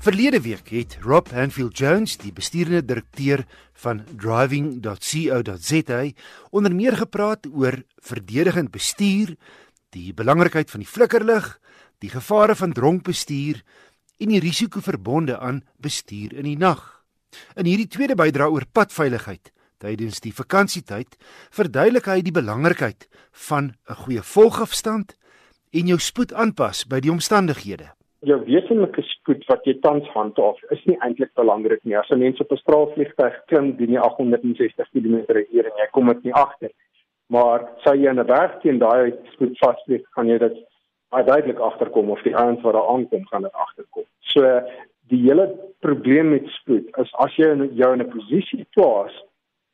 Verlede week het Rob Hanfield Jones, die besturende direkteur van driving.co.za, onder meer gepraat oor verdedigend bestuur, die belangrikheid van die flikkerlig, die gevare van dronk bestuur en die risiko verbonde aan bestuur in die nag. In hierdie tweede bydra oor padveiligheid tydens die vakansietyd, verduidelik hy die belangrikheid van 'n goeie volgafstand en jou spoed aanpas by die omstandighede jou wesenlike spoed wat jy tans handhaaf is nie eintlik belangrik nie. As 'n mens op 'n straalvliegtuig klim teen 860 km/h en jy kom dit nie agter. Maar sou jy in 'n berg teen daai spoed vasvlieg, kan jy dit duidelik agterkom of die ouens wat daar aankom gaan dit agterkom. So die hele probleem met spoed is as jy jou in 'n posisie plaas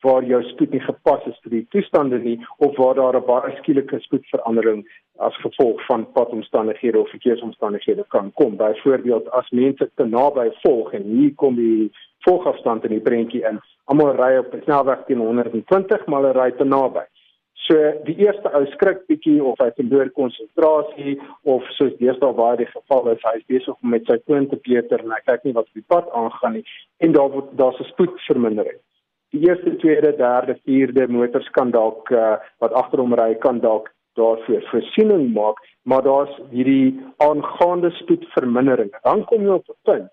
waar jou spoed nie gepas is vir die toestande nie of waar daar 'n baie skielike spoedverandering as gevolg van padomstandighede of verkeersomstandighede kan kom. Byvoorbeeld as mense te naby volg en hier kom die volgafstand in die prentjie in. Almal ry op 'n snelweg teen 120, maar hulle ry te naby. So die eerste ou skrik bietjie of hy verloor konsentrasie of soos deesdae waar die geval is, hy is besig om met sy foon te peter en hy kyk nie wat op die pad aangaan nie en daar word daar's 'n spoedvermindering die eerste, tweede, derde, vierde motors kan dalk uh, wat agter hom ry kan dalk daarvoor voorsiening maak, maar daar's hierdie aangaande spoedvermindering. Dan kom jy op 'n punt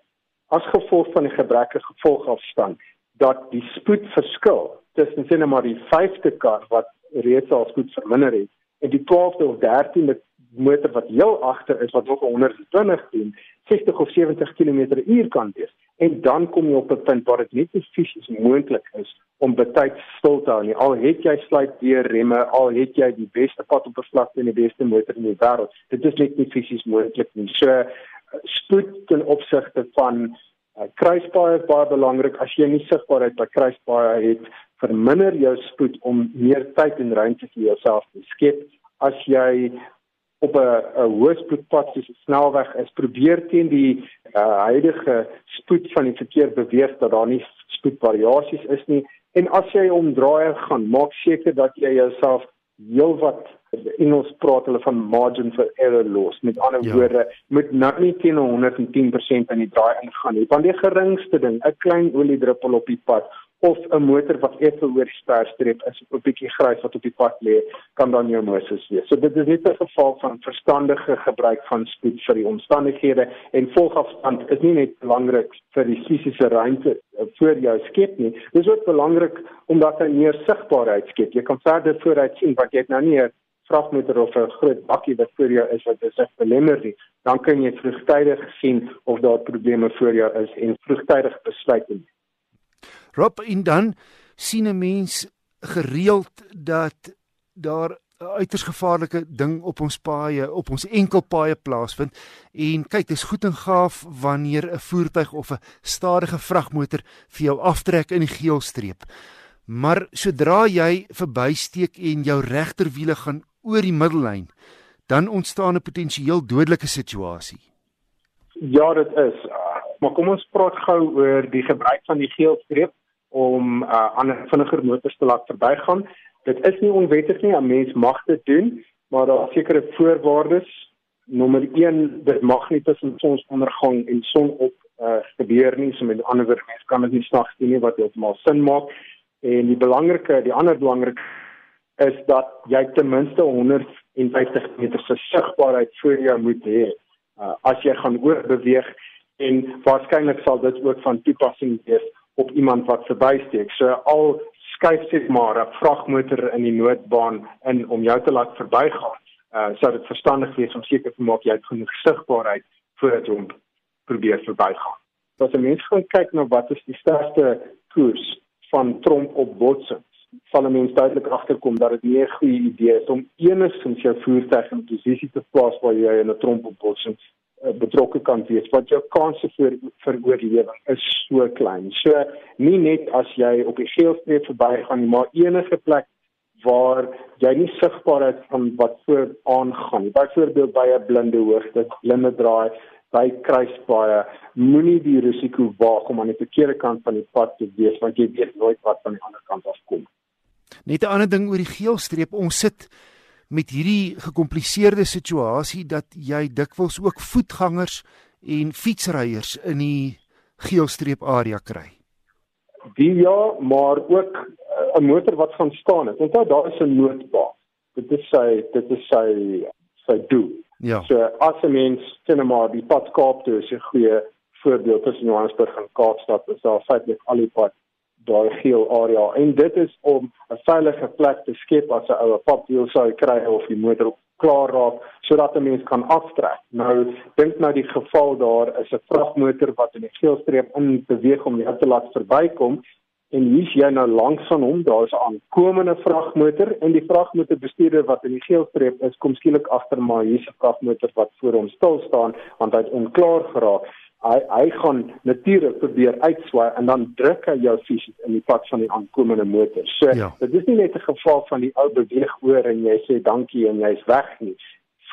as gevolg van die gebrekkige gevolgafstand dat die spoedverskil tussen sien maar die 5de kar wat reeds al spoed verminder het en die 12de of 13de motor wat heel agter is wat nog 120 doen, 60 of 70 km/h kan wees en dan kom jy op 'n punt waar dit net nie fisies moontlik is om betyds stil te hou nie. Al het jy sluit deur remme, al het jy die beste pad op beslagte en die beste motor in die wêreld, dit is net nie fisies moontlik nie. So spoed ten opsigte van uh, kruispaaie is baie belangrik. As jy nie sigbaarheid by kruispaaie het, verminder jou spoed om meer tyd en ruimte vir jouself te skep. As jy op 'n hoë spoedpad soos 'n snelweg is, probeer teen die uh, huidige spoed van die verkeer beweeg dat daar nie spoedvariasies is nie. En as jy omdraai gaan, maak seker dat jy jouself heelwat Engels praat hulle van margin for error los. Met ander ja. woorde, moet nou nie teen 110% aan die draai ingaan nie. Want die geringste ding, 'n klein oliedruppel op die pad of 'n motor wat effe oor sperstreep is of 'n bietjie grys wat op die pad lê, kan dan jou Moses wees. So dit is net 'n geval van verstandige gebruik van spoed vir die omstandighede en volgafstand is nie net belangrik vir die fisiese ruimte eh, voor jou skep nie. Dit is ook belangrik omdat hy meer sigbaarheid skep. Jy kan verder vooruit sien wat jy het nou nie 'n vragmotor of 'n groot bakkie wat voor jou is wat dit belemmer nie. Dan kan jy vroegtydig sien of daar probleme voor jou is en vroegtydig besluit neem. Rob en dan sien 'n mens gereeld dat daar 'n uiters gevaarlike ding op ons paaie, op ons enkelpaaie plaasvind. En kyk, dis goed en gaaf wanneer 'n voertuig of 'n stadige vragmotor vir jou aftrek in die geelstreep. Maar sodra jy verbysteek en jou regterwiele gaan oor die middellyn, dan ontstaan 'n potensieel dodelike situasie. Ja, dit is. Maar kom ons praat gou oor die gebruik van die geelstreep om uh, ander vinniger motors te laat verbygaan. Dit is nie onwettig nie, 'n mens mag dit doen, maar daar is sekere voorwaardes. Nommer 1, dit mag nie tussen sonsondergang en sonop uh, gebeur nie. So met ander woorde, mens kan dit nie snags doen nie wat heeltemal sin maak. En die belangrike, die ander belangrik is dat jy ten minste 150 meter se sigbaarheid voor jou moet hê. Uh, as jy gaan oorbeweeg en waarskynlik sal dit ook van toepassing wees op iemand wat verbysteek. So al skuif sit maar 'n vragmotor in die noodbaan in om jou te laat verbygaan. Uh sou dit verstandig wees om seker te maak jy het genoeg sigbaarheid voordat jy probeer verbygaan. As 'n mens gaan kyk na wat is die sterkste koers van tromp op botsings, sal 'n mens duidelik agterkom dat dit nie 'n goeie idee is om enigstens jou voertuig in posisie te plaas waar jy in 'n tromp op botsing Eh, betrokke kan wees want jou kanse vir vir oorlewing is so klein. So nie net as jy op die geelstreep verbygaan nie, maar enige plek waar jy nie sigbaar is van wat voor aangaan. Byvoorbeeld by 'n blinde hoogte, blinde draai, by kruispaaie, moenie die risiko waag om aan die verkeerde kant van die pad te wees want jy weet nooit wat van die ander kant af kom. Net 'n ander ding oor die geelstreep, ons sit met hierdie gekompliseerde situasie dat jy dikwels ook voetgangers en fietsryers in die geelstreep area kry. Die ja, maar ook eh, 'n motor wat gaan staan het. Onthou daar is 'n noodbaan. Dit is sy dit is sy sy doel. Ja. So as 'n mens sien maar die pad Kaap toe is 'n goeie voorbeeld tussen Johannesburg en Kaapstad. Is daar feitelik al die pad daai geel area en dit is om 'n veilige plek te skep as 'n oue papwiel sou kry of die motor klaar raak sodat 'n mens kan aftrek. Nou dink nou die geval daar is 'n vragmotor wat in die geelstreep in beweeg om jou te laat verbykom en hier's jy nou langs van hom, daar's 'n aankomende vragmotor en die vragmotorbestuurder wat in die geelstreep is, kom skielik agter maar hier's 'n vragmotor wat voor hom stil staan want hy het onklaar geraak hy hy gaan natuurlik probeer uitswaai en dan druk hy jou fisies in die pad van die aankomende motor. So ja. dit is nie net 'n geval van die ou beweeg oor en jy sê dankie en jy's weg nie.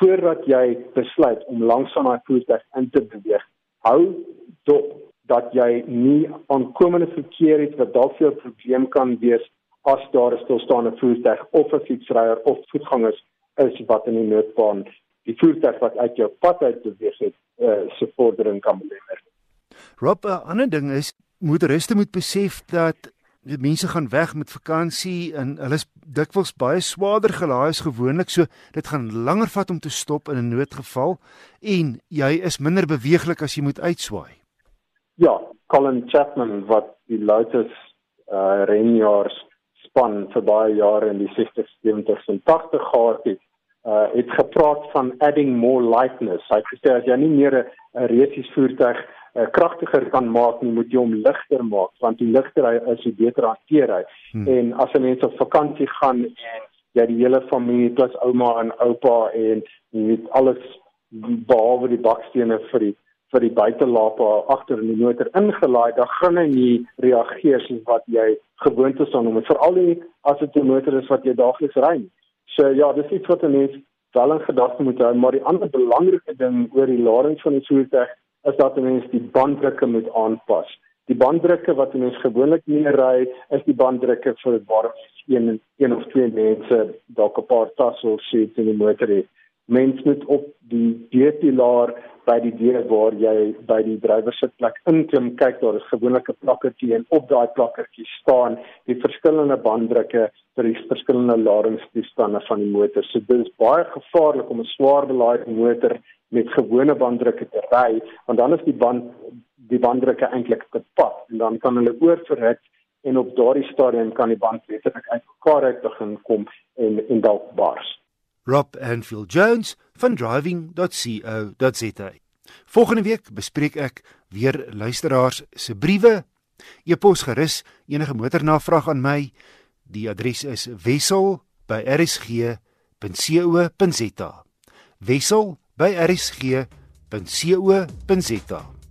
Voordat jy besluit om langsaam daai voertuig in te beweeg, hou dop dat jy nie aankomende verkeer het wat dalk vir 'n probleem kan wees as daar 'n stilstaande voertuig of 'n fietsryer of voetgangers is wat in die noodbaan die voertuig wat uit jou pad uit beweeg het uh, se vordering kan belemmer. Rob, 'n ander ding is motoriste moet besef dat die mense gaan weg met vakansie en hulle is dikwels baie swaarder gelaai as gewoonlik, so dit gaan langer vat om te stop in 'n noodgeval en jy is minder beweeglik as jy moet uitswaai. Ja, Colin Chapman wat die Lotus uh renjaars span vir baie jare in die 60s, 70s en 80s gehad het, uh het gepraat van adding more lightness. Hy het gesê as jy nie meer 'n resies voertuig uh, kragtiger kan maak nie, moet jy hom ligter maak want die ligter hy is hoe beter hanteer hy. Hmm. En as 'n mens op vakansie gaan en jy die hele familie plus ouma en oupa en jy weet alles behalwe die bakstene vir die vir die buitelaape agter in die motor ingelaai, dan gaan hy nie reageer soos wat jy gewoond is aan hom. Veral as dit 'n motor is wat jy daagliks ry. So ja, dis iets wat 'n mens wel in gedagte moet hou, maar die ander belangrike ding oor die lading van die voertuig is dat 'n mens die banddrukke moet aanpas. Die banddrukke wat 'n mens gewoonlik nie ry, is die banddrukke vir waar een een of twee mense dalk 'n paar tasse of seats in die motor het. Mens moet op die deurpilaar by die deur waar jy by die drywer sitplek inklim kyk daar is gewoonlik 'n plakkertjie en op daai plakkertjie staan die verskillende banddrukke vir die verskillende ladingstoestande van die motor. So dit is baie gevaarlik om 'n swaar belaaide motor met gewone banddrukke te ry want dan is die band die banddrukke eintlik te pad en dan kan hulle oorverhit en op daardie stadium kan die band letterlik uitmekaar uit begin kom en en dalk bars. Rob Anfield Jones van driving.co.za. Volgende week bespreek ek weer luisteraars se briewe. E-pos gerus enige motornavraag aan my. Die adres is wissel@rsg.co.za. wissel@rsg.co.za.